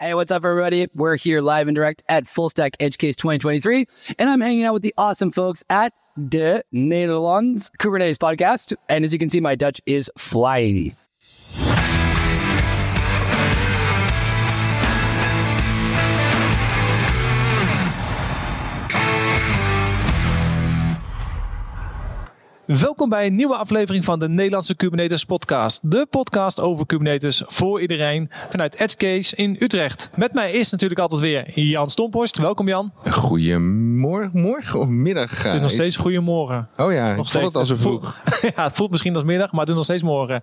Hey, what's up, everybody? We're here live and direct at Full Stack Edge Case 2023, and I'm hanging out with the awesome folks at De Nederlands Kubernetes podcast. And as you can see, my Dutch is flying. Welkom bij een nieuwe aflevering van de Nederlandse Kubernetes podcast. De podcast over Kubernetes voor iedereen vanuit Edgecase in Utrecht. Met mij is natuurlijk altijd weer Jan Stomphorst. Welkom Jan. Goedemorgen, morgen of middag. Het is nog steeds goedemorgen. Oh ja, nog nog steeds. het al zo Het voelt- vroeg. ja, het voelt misschien als middag, maar het is nog steeds morgen.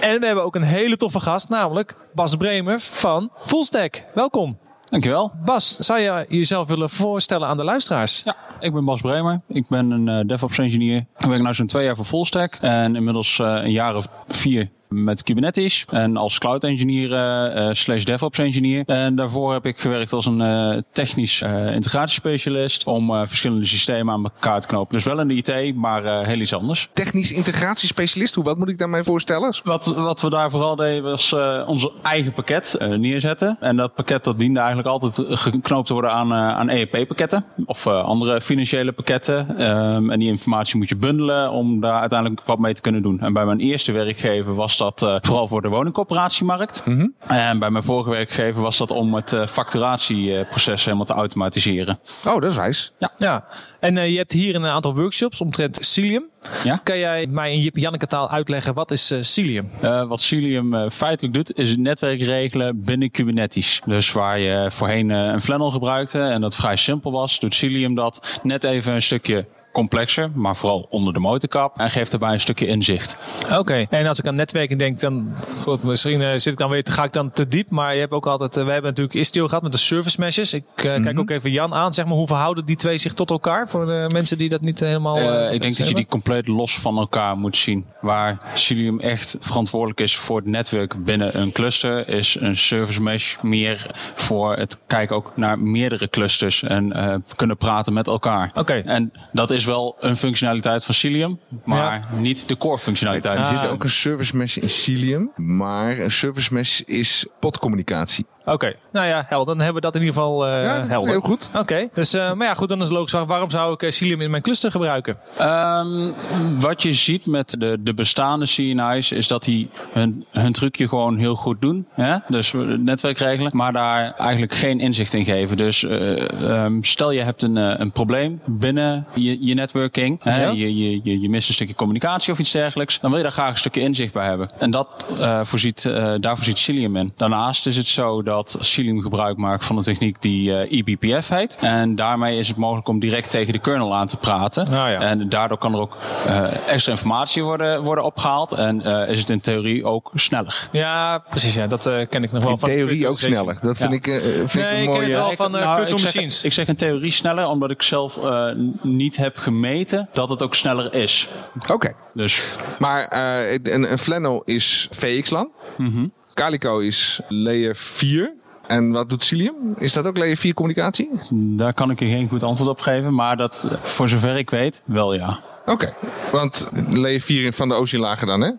En we hebben ook een hele toffe gast, namelijk Bas Bremer van Fullstack. Welkom. Dankjewel. Bas, zou je jezelf willen voorstellen aan de luisteraars? Ja, ik ben Bas Bremer. Ik ben een eh, DevOps engineer. Ik werk nu zo'n twee jaar voor Fullstack. En inmiddels eh, een jaar of vier met Kubernetes. En als cloud engineer eh, eh, slash DevOps engineer. En daarvoor heb ik gewerkt als een eh, technisch integratiespecialist. Om verschillende systemen aan elkaar te knopen. Dus wel in de IT, maar heel iets anders. Technisch integratiespecialist, hoe wat moet ik daarmee voorstellen? Wat, wat we daar vooral deden was onze eigen pakket neerzetten. En dat pakket dat diende eigenlijk altijd geknoopt te worden aan, aan EEP-pakketten. Of andere financiële pakketten. Ehm, en die informatie moet je bundelen om daar uiteindelijk wat mee te kunnen doen. En bij mijn eerste werkgever was dat eh, vooral voor de woningcorporatiemarkt. En bij mijn vorige werkgever was dat om het eh, facturatieproces helemaal te automatiseren. Oh, dat is wijs. Ja, en eh, je hebt hier een aantal workshops omtrent Cilium. Ja? Kan jij mij in Jip Janneke taal uitleggen, wat is eh, Cilium? Eh, wat Cilium eh, feitelijk doet, is het netwerk regelen binnen Kubernetes. Dus waar je voorheen eh, een Flannel gebruikte en dat vrij simpel was, doet Cilium dat net even een stukje complexer, maar vooral onder de motorkap en geeft daarbij een stukje inzicht. Oké, en als ik aan netwerking denk, dan goed, misschien eh, zit ik dan weer, ga ik dan te diep. Maar je hebt ook altijd, eh, we hebben natuurlijk Istio gehad met de service meshes. Ik eh, kijk ook even Jan aan. Zeg maar, hoe verhouden die twee zich tot elkaar voor de mensen die dat niet helemaal. Ik denk dat je die compleet los van elkaar moet zien. Waar Cilium echt verantwoordelijk is voor het netwerk binnen een cluster, is een service mesh meer voor het kijken ook naar meerdere clusters en kunnen praten met elkaar. Oké. En dat is wel een functionaliteit van Cilium, maar niet de core functionaliteit. Er Ah. zit ook een service mesh in Cilium, maar een service mesh is potcommunicatie. Oké, nou ja, helder. Dan hebben we dat in ieder geval eh, Ja, helder. heel goed. Oké, dus, eh, maar ja, goed, dan is het logisch. Waarom zou ik eh, Cilium in mijn cluster gebruiken? Ehm, wat je ziet met de, de bestaande CNI's is dat die hun, hun trucje gewoon heel goed doen. Hè? Dus eh, netwerk regelen, maar daar eigenlijk geen inzicht in geven. Dus eh, ehm, stel je hebt een, eh, een probleem binnen je, je networking. Hè? Ja. Je, je, je, je mist een stukje communicatie of iets dergelijks. Dan wil je daar graag een stukje inzicht bij hebben. En dat, eh, voorziet, eh, daar voorziet Cilium in. Daarnaast is het zo dat Cilium gebruik maakt van een techniek die eh, eBPF heet. En daarmee is het mogelijk om direct tegen de kernel aan te praten. Ah, ja. En daardoor kan er ook eh, extra informatie worden, worden opgehaald. En eh, is het in theorie ook sneller. Ja, precies. Ja, dat eh, ken ik nog wel In van theorie ook sneller. Dat vind Ja. ik, eh, vind Nee, ik ik een ken het wel van Nou, virtual ik zeg, machines. Ik zeg in theorie sneller, omdat ik zelf eh, niet heb gemeten dat het ook sneller is. Oké, Dus maar eh, een, een Flannel is VXLAN. Mhm. Calico is layer 4. En wat doet Cilium? Is dat ook layer 4 communicatie? daar kan ik je geen goed antwoord op geven. Maar dat, voor zover ik weet, wel ja. Oké, want layer 4 van de oceanlagen dan, hè?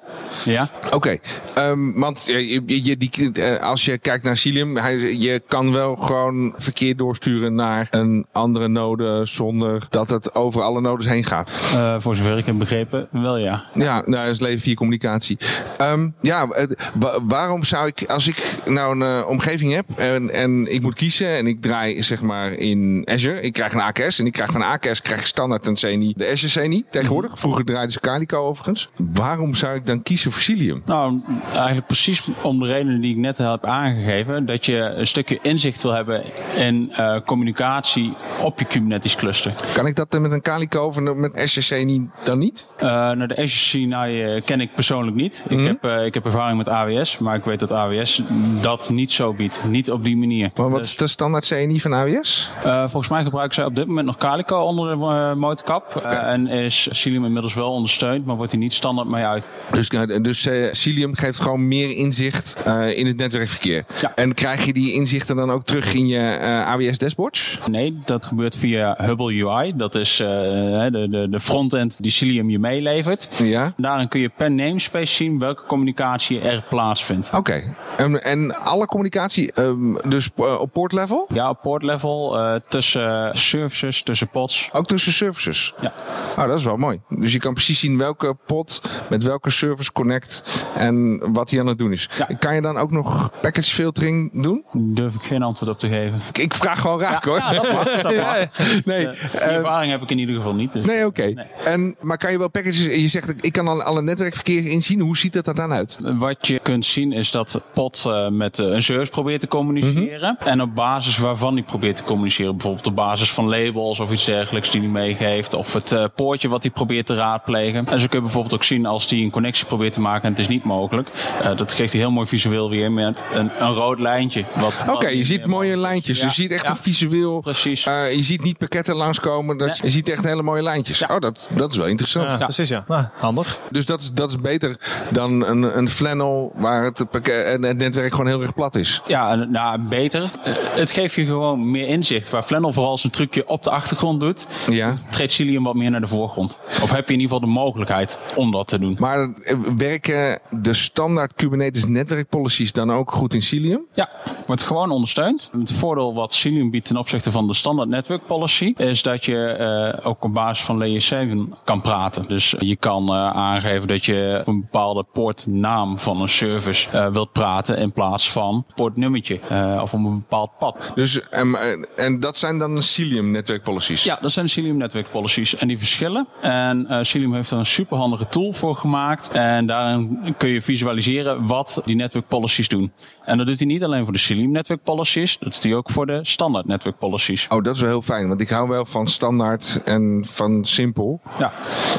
Ja? Oké, ehm, want je, je, die, eh, als je kijkt naar Cilium, hij, je kan wel gewoon verkeer doorsturen naar een andere node zonder dat het over alle nodes heen gaat. Eh, voor zover ik heb begrepen, wel ja. Ja, nou, is leven 4 communicatie. Ehm, ja, wa- waarom zou ik, als ik nou een eh, omgeving heb en, en ik moet kiezen en ik draai zeg maar in Azure, ik krijg een AKS en ik krijg van AKS krijg ik standaard een CNI, de Azure CNI tegenwoordig. Vroeger draaiden ze Calico overigens. Waarom zou ik dan kiezen voor Cilium? Nou, eigenlijk precies om de redenen die ik net heb aangegeven. Dat je een stukje inzicht wil hebben in eh, communicatie op je Kubernetes cluster. Kan ik dat dan met een Calico of met Azure CNI dan niet? Eh nou, de CNI eh, ken ik persoonlijk niet. Ik, heb, eh, ik heb ervaring met AWS, maar ik weet dat AWS dat niet zo biedt. Niet op die manier. Maar wat Dus, is de standaard CNI van AWS? volgens mij gebruiken zij op dit moment nog Calico onder de motorkap. En is is Cilium inmiddels wel ondersteund, maar wordt hij niet standaard mee uit. Dus, eh, dus eh, Cilium geeft gewoon meer inzicht eh, in het netwerkverkeer. Ja. En krijg je die inzichten dan ook terug in je eh, AWS dashboards? Nee, dat gebeurt via Hubble UI. Dat is de, de, de frontend die Cilium je meelevert. Ja. Daarin kun je per namespace zien welke communicatie er plaatsvindt. Oké. En, en alle communicatie, ehm, dus op port level? Ja, op port level, tussen services, tussen pods. Ook tussen services? Ja. Oh, dat is wel mooi. Dus je kan precies zien welke pod met welke service connect en wat hij aan het doen is. Ja. Kan je dan ook nog package filtering doen? Durf ik geen antwoord op te geven. Ik, ik vraag gewoon raak hoor. Ja, dat mag. Dat mag. nee. Eh, die ervaring heb ik in ieder geval niet. dus- Nee, oké. En Maar kan je wel packages... Je zegt, ik kan al alle netwerkverkeer inzien. Hoe ziet dat er dan uit? Wat je kunt zien is dat pot eh, met eh, een service probeert te communiceren. Mhm. En op basis waarvan hij probeert te communiceren. Bijvoorbeeld op basis van labels of iets dergelijks die hij meegeeft. Of het eh, poortje wat hij probeert te raadplegen. En zo kun je bijvoorbeeld ook zien als hij een connectie probeert te maken en het is niet mogelijk. Eh, dat geeft hij heel mooi visueel weer met een, een rood lijntje. wat- Oké, je ziet mooie mogelijk lijntjes. Ja, Je ziet echt ja, een visueel... Precies. Eh, je ziet niet pakketten langskomen. Dat, Nee. Je ziet echt hele mooie lijntjes. Ja. Oh, dat, dat is wel interessant. Ja, precies ja. Nou, handig. Dus dat is, dat is beter dan een, een flannel waar het, pakket, en het netwerk gewoon heel erg plat is. Ja, en, nou, beter. Eh, het geeft je gewoon meer inzicht. Waar Flannel vooral zijn trucje op de achtergrond doet, Ja. treedt Cilium wat meer naar de voorgrond. Of heb je in ieder geval de mogelijkheid om dat te doen. Maar eh, werken de standaard Kubernetes netwerkpolicies dan ook goed in Cilium? Ja, wordt gewoon ondersteund. Het voordeel wat Cilium biedt ten opzichte van de standaard network policy is dat je eh, ook op basis van layer 7 kan praten. Dus je kan eh, aangeven dat je op een bepaalde poortnaam van een service wilt praten in plaats van poortnummertje eh, of op een bepaald pad. Dus, ehm, eh, en dat zijn dan Cilium netwerkpolicies? Ja, dat zijn Cilium network policies en die verschillen. En eh Cilium heeft er een superhandige tool voor gemaakt. En daarin kun je visualiseren wat die network policies doen. En dat doet hij niet alleen voor de Cilium network policies, dat doet hij ook voor de standaard network policies. Oh, dat is wel heel fijn. Want ik hou wel van standaard en van simpel. Ja,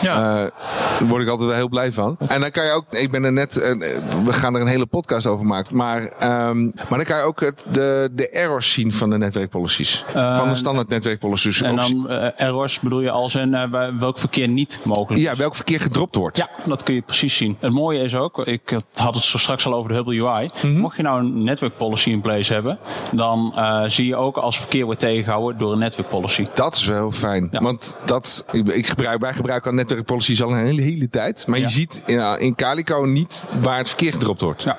Ja. Eh, daar word ik altijd wel heel blij van. En dan kan je ook, ik ben er net, eh, we gaan er een hele podcast over maken. Maar, ehm, maar dan kan je ook het, de, de errors zien van de netwerkpolicies. van de standaard netwerkpolicies. en Of- dan errors bedoel je als in welk verkeer niet mogelijk is. ja, welk verkeer gedropt wordt. Ja, dat kun je precies zien. Het mooie is ook, ik had het zo straks al over de Hubble UI. Mhm. Mocht je nou een network policy in place hebben, dan eh, zie je ook als verkeer wordt tegengehouden door een network policy. Dat is wel heel fijn. Ja. Want dat, ik, ik gebruik, wij gebruiken al netwerkpolicies al een hele, hele tijd. Maar Ja. je ziet ja, in Calico niet waar het verkeer gedropt wordt. Ja.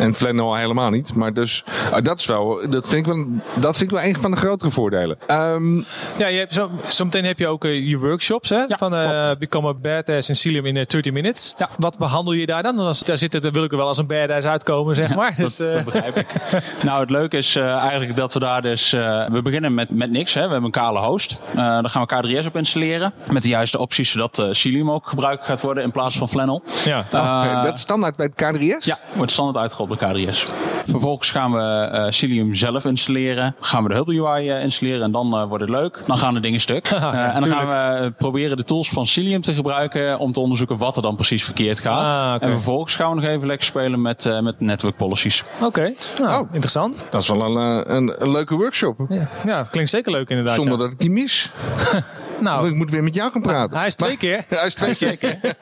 En Flannel al helemaal niet. Maar dus, ah, dat is wel, dat vind ik wel, dat vind ik wel een van de grotere voordelen. Ehm, Ja, je hebt zo, zometeen heb je ook eh, je workshops hè? Van eh, klopt. Become a Badass in Cilium in eh, 30 Minutes. Ja. Wat behandel je daar dan? Dan als- Daar zit het, wil ik er wel als een badass uitkomen, zeg maar. Dus, dat, eh, dat begrijp ik. nou, het leuke is eh, eigenlijk dat we daar dus... eh, we beginnen met, met niks. Hè. We hebben een kale host. Uh, daar gaan we K3S op installeren. Met de juiste opties, zodat eh Cilium ook gebruikt gaat worden in plaats van Flannel. ja. Eh, dat is standaard bij het K3S? Ja, wordt standaard uitgerold bij K3S. Vervolgens gaan we eh Cilium zelf installeren. Gaan we de Hubble UI eh, installeren en dan eh, wordt het leuk. Dan gaan de dingen stuk. Eh, en dan gaan we eh, proberen de tools van Cilium te gebruiken om te onderzoeken wat er dan precies verkeerd gaat. Ah. En vervolgens gaan we nog even lekker spelen met, eh, met network policies. Oké, nou, Oh. interessant. Dat is wel een, eh, een, een leuke workshop. Ja. ja, klinkt zeker leuk inderdaad. Zonder ja. dat ik die mis. Nou, ik moet weer met jou gaan praten. hij is twee keer. Hij is twee keer.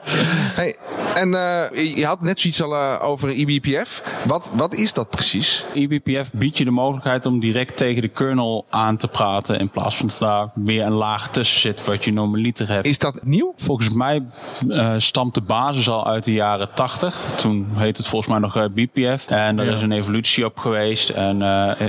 hey, en eh, je had net zoiets al eh, over IBPF. Wat, wat is dat precies? eBPF biedt je de mogelijkheid om direct tegen de kernel aan te praten. In plaats van dat daar weer een laag tussen zit wat je normaliter hebt. Is dat nieuw? Volgens mij eh, stamt de basis al uit de jaren 80. Toen heette het volgens mij nog BPF. En er Ja. is een evolutie op geweest. En, eh,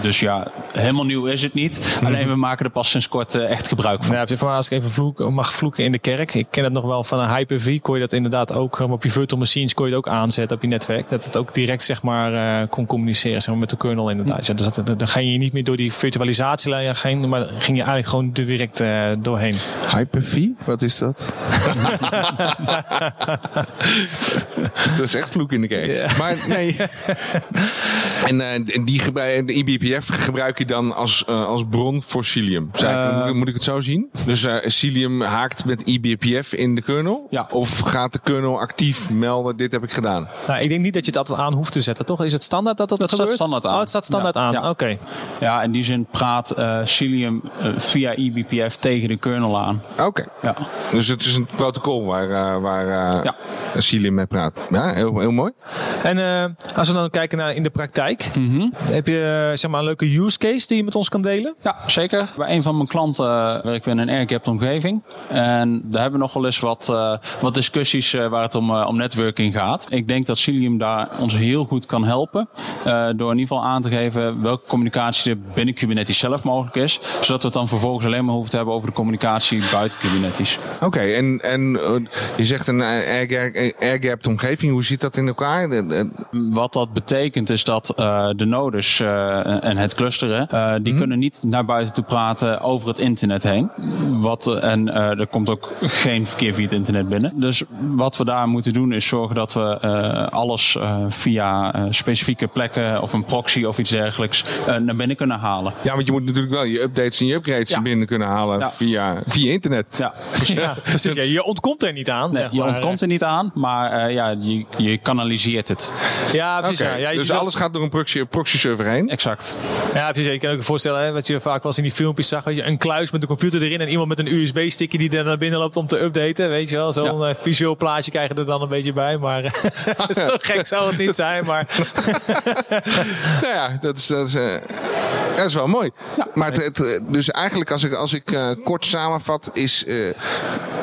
dus ja, helemaal nieuw is het niet. Mhm. Alleen we maken er pas sinds kort echt gebruik van. Ja, je van als ik even vloeken, mag vloeken in de kerk. Ik ken het nog wel van een Hyper-V. Kon je dat inderdaad ook um, op je virtual machines kon je het ook aanzetten op je netwerk. Dat het ook direct zeg maar eh, kon communiceren zeg maar, met de kernel inderdaad. Ja, dus dat, dan ga je niet meer door die virtualisatielijn heen, maar ging je eigenlijk gewoon direct eh, doorheen. Hyper-V? Wat is dat? dat is echt vloek in de kerk. Ja. Maar nee. en eh, en die gebruik, de IBPF gebruik je dan als, eh, als bron voor Cilium. Moet ik het zo zien? Dus eh Cilium haakt met IBPF in de kernel? Ja. Of gaat de kernel actief melden, dit heb ik gedaan. Nou, ik denk niet dat je het altijd aan hoeft te zetten, toch? Is het standaard dat dat, Dat staat gebeurt? standaard aan. Oh, het staat standaard Ja, aan. ja. Oké. Ja, in die zin praat eh Cilium eh, via eBPF tegen de kernel aan. Oké. Ja. Dus het is een protocol waar, eh waar eh Ja. Cilium mee praat. Ja, heel, heel mooi. En eh, als we dan kijken naar in de praktijk, Mhm. heb je zeg maar een leuke use case die je met ons kan delen? Ja, zeker. Bij een van mijn klanten werken we een airgapped omgeving. En daar hebben we nog wel eens wat, eh, wat discussies eh, waar het om, eh, om netwerking gaat. Ik denk dat Cilium daar ons heel goed kan helpen. door in ieder geval aan te geven welke communicatie er binnen Kubernetes zelf mogelijk is. Zodat we het dan vervolgens alleen maar hoeven te hebben over de communicatie buiten Kubernetes. Oké, en, en je zegt een air- air-gapped omgeving. Hoe zit dat in elkaar? Wat dat betekent is dat de nodes en het clusteren, die kunnen niet naar buiten toe praten over het internet heen. Wat, eh, en eh, er komt ook geen verkeer via het internet binnen. Dus wat we daar moeten doen is zorgen dat we eh, alles eh, via eh, specifieke plekken of een proxy of iets dergelijks eh, naar binnen kunnen halen. Ja, want je moet natuurlijk wel je updates en je upgrades Ja. binnen kunnen halen Ja. via, via internet. Ja, Ja, precies. Ja, je ontkomt er niet aan. Nee, je maar. ontkomt er niet aan, maar eh, ja, je, je kanaliseert het. Ja, precies. Dus alles gaat door een proxy, proxy server heen. Exact. Ja, precies. Je kan ook voorstellen, hè, wat je vaak wel eens in die filmpjes zag. Weet je, een kluis met een computer erin en iemand met een USB-stickje die er naar binnen loopt om te updaten. Weet je wel, zo'n eh, visueel plaatje krijgen er dan een beetje bij. Maar eh, zo gek zou het niet zijn. Maar Nou ja, dat is, dat is, eh, dat is wel mooi. maar het, het, dus eigenlijk, als ik, als ik eh, kort samenvat, is eh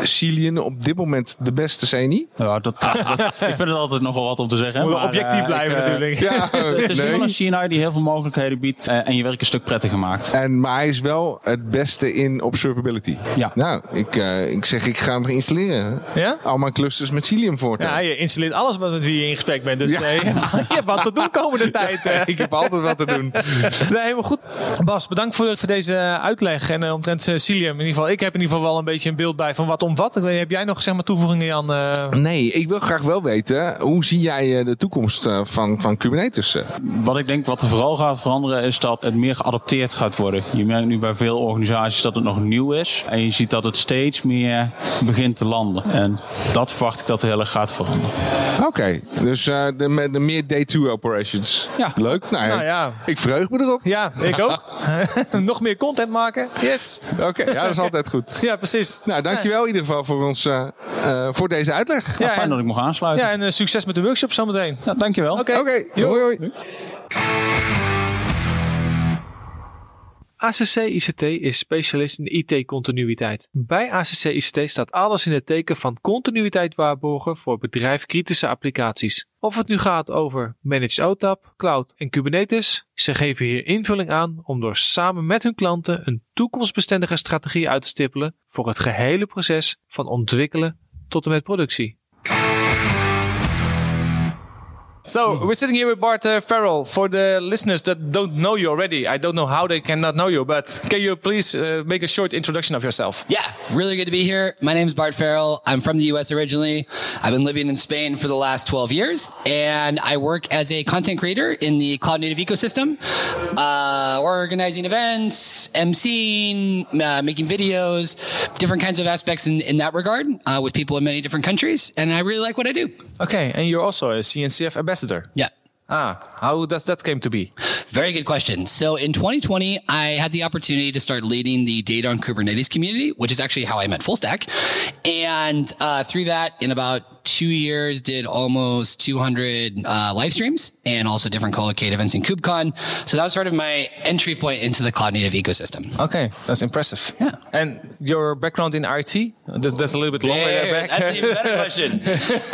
Cillian op dit moment de beste CNI. Ja, dat, dat- ik vind het altijd nogal wat om te zeggen. moet maar, objectief blijven ik, natuurlijk. Ja, Het, het is nee. wel een die heel veel mogelijkheden biedt en je werk een stuk prettiger maakt. En, maar hij is wel het beste in observability. Ja. Nou, ik, eh, ik zeg, ik ga hem installeren. Ja? Al mijn clusters met Cilium voor. ja, je installeert alles wat met wie je in gesprek bent. Dus Ja. eh, je hebt wat te doen komende tijd. eh. ik heb altijd wat te doen. Nee, helemaal goed. Bas, bedankt voor, voor deze uitleg. En omtrent Cilium, in ieder geval, ik heb in ieder geval wel een beetje een beeld bij van wat omvat. Ik weet, Heb jij nog zeg maar, toevoegingen, Jan? eh? Nee, ik wil graag wel weten, hoe zie jij de toekomst van, van Kubernetes? Wat ik denk wat er vooral gaat veranderen is dat het meer geadopteerd gaat worden. Je merkt nu bij veel organisaties dat het nog nieuw is. En je ziet dat het steeds meer begint te landen. En dat verwacht ik dat er heel erg gaat veranderen. Oké, dus eh, de, met de meer day 2 operations. Ja. Leuk. Nou, Nou ja. Ik verheug me erop. Ja, ik ook. nog meer content maken. Yes. Oké, ja, dat is altijd goed. Ja, precies. Nou, dankjewel in ieder geval voor, ons, eh, eh, voor deze uitleg. Ja, Fijn en, dat ik mocht aansluiten. ja, en succes met de workshop zometeen. Ja, dankjewel. Oké. Oké, Jo. hoi hoi. ACC ICT is specialist in IT-continuïteit. Bij ACC ICT staat alles in het teken van continuïteit waarborgen voor bedrijfkritische applicaties. Of het nu gaat over Managed OTAP, Cloud en Kubernetes, ze geven hier invulling aan om door samen met hun klanten een toekomstbestendige strategie uit te stippelen voor het gehele proces van ontwikkelen tot en met productie. So we're sitting here with Bart uh, Farrell. For the listeners that don't know you already, I don't know how they cannot know you, but can you please uh, make a short introduction of yourself? Yeah, really good to be here. My name is Bart Farrell. I'm from the US originally. I've been living in Spain for the last 12 years, and I work as a content creator in the cloud native ecosystem, uh, organizing events, emceeing, uh, making videos, different kinds of aspects in, in that regard uh, with people in many different countries. And I really like what I do. Okay, and you're also a CNCF ambassador. Yeah. Ah, how does that came to be? Very good question. So in 2020, I had the opportunity to start leading the data on Kubernetes community, which is actually how I met FullStack. And uh, through that, in about two years, did almost 200 uh, live streams and also different co-locate events in KubeCon. So that was sort of my entry point into the cloud native ecosystem. Okay, that's impressive. Yeah. And your background in IT? That, that's a little bit longer There, back. That's an even better question.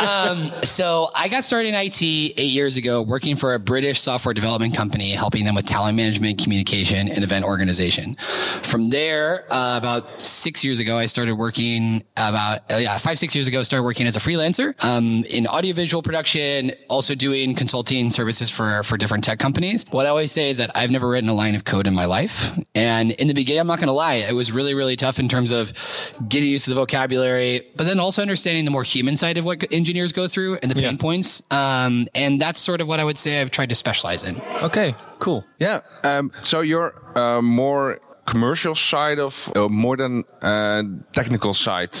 um, so I got started in IT eight years ago, working for a British software development company, helping them with talent management, communication, and event organization. From there, uh, about six years ago, I started working about uh, yeah five six years ago. Started working as a freelancer um, in audiovisual production, also doing consulting services for for different tech companies. What I always say is that I've never written a line of code in my life, and in the beginning, I'm not going to lie, it was really really tough in terms of getting used to the vocabulary, but then also understanding the more human side of what engineers go through and the pain Yeah. points. Um, and that's sort of what I would say I've tried to specialize in. okay, cool. Yeah. Um, so you're uh, more commercial side of uh, more than uh, technical side?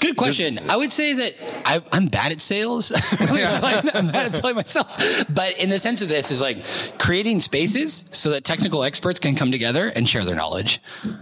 Good question. I would say that I, I'm bad at sales. I'm bad at selling myself. But in the sense of this is like creating spaces so that technical experts can come together and share their knowledge.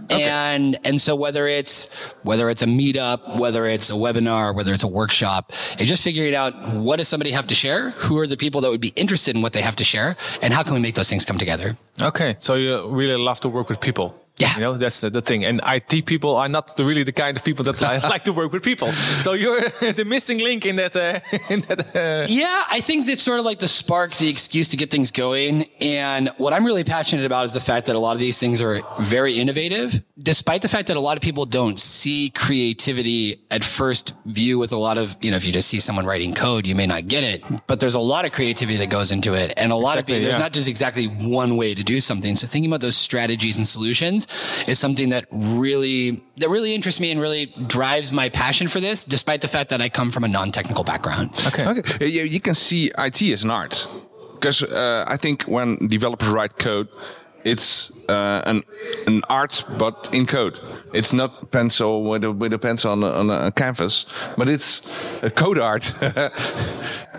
And and so whether it's whether it's a meetup, whether it's a webinar, whether it's a workshop, it's just figuring out what does somebody have to share, who are the people that would be interested in what they have to share, and how can we make those things come together. Okay, so you really love to work with people. Yeah. you know that's the, the thing. And IT people are not the, really the kind of people that li- like to work with people. So you're the missing link in that. Uh, in that uh, Yeah, I think that's sort of like the spark, the excuse to get things going. And what I'm really passionate about is the fact that a lot of these things are very innovative, despite the fact that a lot of people don't see creativity at first view with a lot of, you know, if you just see someone writing code, you may not get it, but there's a lot of creativity that goes into it. And a lot Exactly, of, there's yeah. not just exactly one way to do something. So thinking about those strategies and solutions is something that really, that really interests me and really drives my passion for this, despite the fact that I come from a non-technical background. okay. Okay, you, you can see IT as an art because uh, I think when developers write code, it's uh, an an art but in code. It's not pencil with a with a pencil on a, on a canvas, but it's a code art.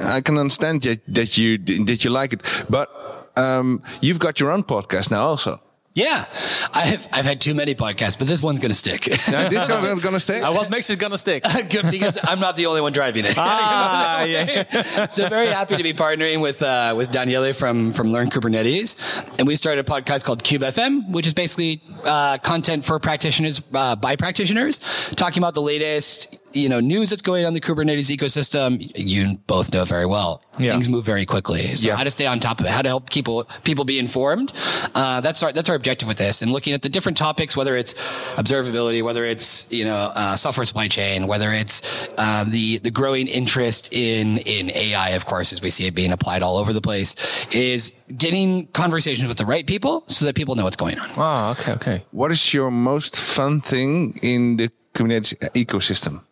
I can understand that, that you that you like it, but um, you've got your own podcast now also. Yeah, I've I've had too many podcasts, but this one's gonna stick. Now, is this gonna, gonna stay? Uh, what makes it gonna stick? Good because I'm not the only one driving it. ah, yeah. so very happy to be partnering with uh, with Daniele from from Learn Kubernetes, and we started a podcast called Cube FM, which is basically uh, content for practitioners uh, by practitioners, talking about the latest you know news that's going on in the Kubernetes ecosystem. You both know very well. Yeah. Things move very quickly, so Yeah. how to stay on top of it, how to help people people be informed. Uh, that's our that's our objective with this, and looking at the different topics, whether it's observability, whether it's you know uh, software supply chain, whether it's uh, the the growing interest in in AI, of course, as we see it being applied all over the place, is getting conversations with the right people so that people know what's going on. Ah, okay, okay. What is your most fun thing in the Kubernetes ecosystem?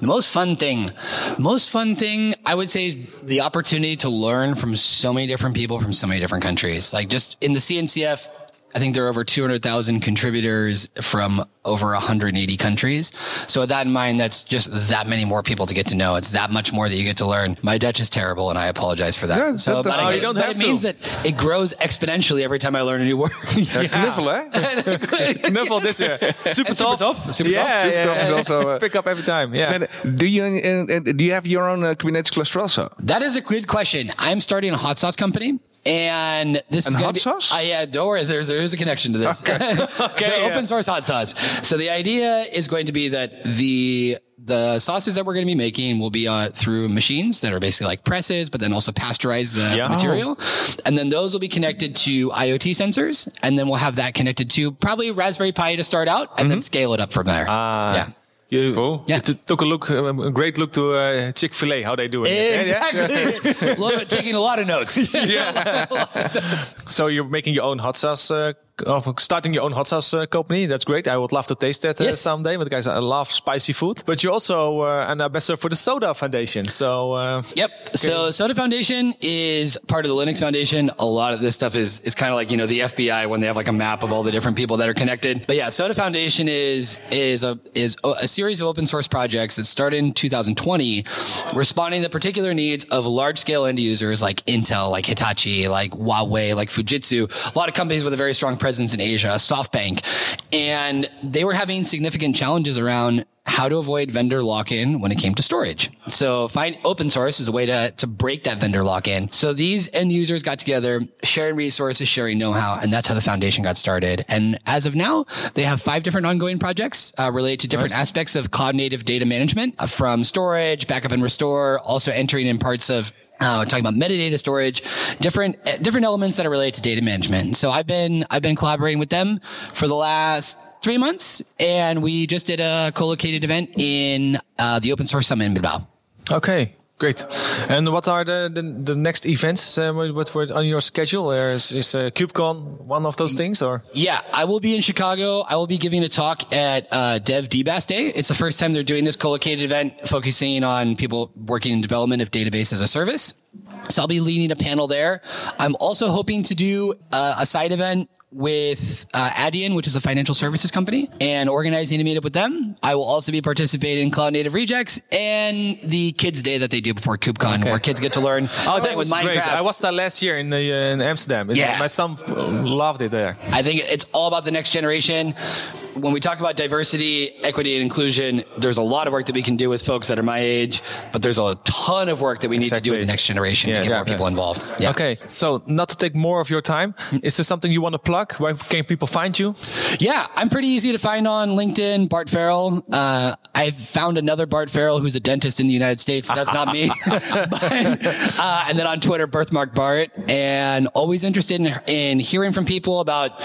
The most fun thing, most fun thing, I would say is the opportunity to learn from so many different people from so many different countries. Like just in the CNCF, I think there are over 200,000 contributors from over 180 countries. So with that in mind, that's just that many more people to get to know. It's that much more that you get to learn. My Dutch is terrible and I apologize for that. Yeah, so, that- but, oh, I- you don't but have it means that it grows exponentially every time I learn a new word. Uh, Knuffel, eh? Knuffel this year. Super tough. tough, super yeah, tough. Super yeah, tough is also, uh, pick up every time. Yeah. And, uh, do you uh, uh, do you have your own uh, Kubernetes cluster also? That is a good question. I'm starting a hot sauce company. And this And is hot be, sauce? I, yeah, don't worry. There's there is a connection to this. so yeah. open source hot sauce. So the idea is going to be that the the sauces that we're going to be making will be uh, through machines that are basically like presses, but then also pasteurize the Yeah. material, and then those will be connected to IoT sensors, and then we'll have that connected to probably Raspberry Pi to start out, and then scale it up from there. Ah. yeah. You Cool. Yeah. t- took a look, um, a great look to uh, Chick Fil A, how they do it. Exactly. Love it. Taking a lot of notes. So you're making your own hot sauce, uh, of starting your own hot sauce uh, company. That's great. I would love to taste that uh, Yes. someday. But guys, I love spicy food. But you're also uh, an ambassador for the Soda Foundation. So uh, Yep. So Soda Foundation is part of the Linux Foundation. A lot of this stuff is is kind of like you know the FBI when they have like a map of all the different people that are connected. But yeah, Soda Foundation is is a is a series of open source projects that started in 2020, responding to the particular needs of large scale end users like Intel, like Hitachi, like Huawei, like Fujitsu. A lot of companies with a very strong presence in Asia, SoftBank, and they were having significant challenges around how to avoid vendor lock-in when it came to storage. So find open source is a way to, to break that vendor lock-in. So these end users got together, sharing resources, sharing know-how, and that's how the foundation got started. And as of now, they have five different ongoing projects uh, related to different aspects of cloud native data management uh, from storage, backup and restore, also entering in parts of uh, talking about metadata storage, different uh, different elements that are related to data management. So I've been I've been collaborating with them for the last three months, and we just did a co-located event in uh, the Open Source Summit in Bilbao. okay. Great. And what are the, the, the next events uh, what were on your schedule? Is is uh, KubeCon one of those things, or Yeah, I will be in Chicago. I will be giving a talk at uh, Dev DBAS Day. It's the first time they're doing this co-located event focusing on people working in development of database as a service. So I'll be leading a panel there. I'm also hoping to do uh, a side event with uh, Adyen, which is a financial services company, and organizing a meetup with them. I will also be participating in Cloud Native Rejects and the Kids Day that they do before KubeCon, Okay. where kids get to learn Oh, that with was great. I was there last year in, the, uh, in Amsterdam. It's- Yeah. My son loved it there. I think it's all about the next generation. When we talk about diversity, equity, and inclusion, there's a lot of work that we can do with folks that are my age, but there's a ton of work that we need to do with the next generation to Yes, get more people yes. involved. Yeah. Okay, so not to take more of your time, is there something you want to plug? Where can people find you? Yeah, I'm pretty easy to find on LinkedIn. Bart Farrell. Uh, I found another Bart Farrell who's a dentist in the United States. That's not me. but, uh, and then on Twitter, birthmark Bart. And always interested in, in hearing from people about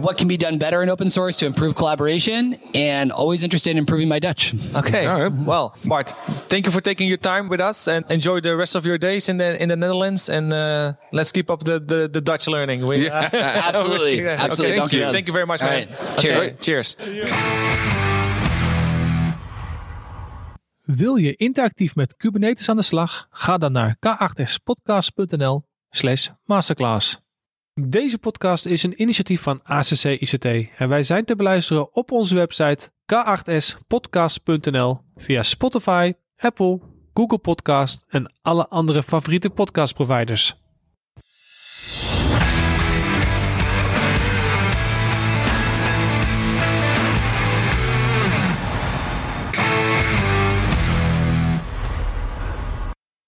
what can be done better in open source to improve collaboration. And always interested in improving my Dutch. Okay, All right. well, Bart, thank you for taking your time with us and enjoy the rest of your days in the in the Netherlands. And uh, let's keep up the, the, the Dutch learning. We, Absolutely. Yeah, Absolutely. Okay, thank you. Thank you very much, All man. right. Cheers. Okay, cheers. Wil je interactief met Kubernetes aan de slag? Ga dan naar k8spodcast.nl slash masterclass. Deze podcast is een initiatief van ACC ICT en wij zijn te beluisteren op onze website k8spodcast.nl via Spotify, Apple, Google Podcast en alle andere favoriete podcastproviders.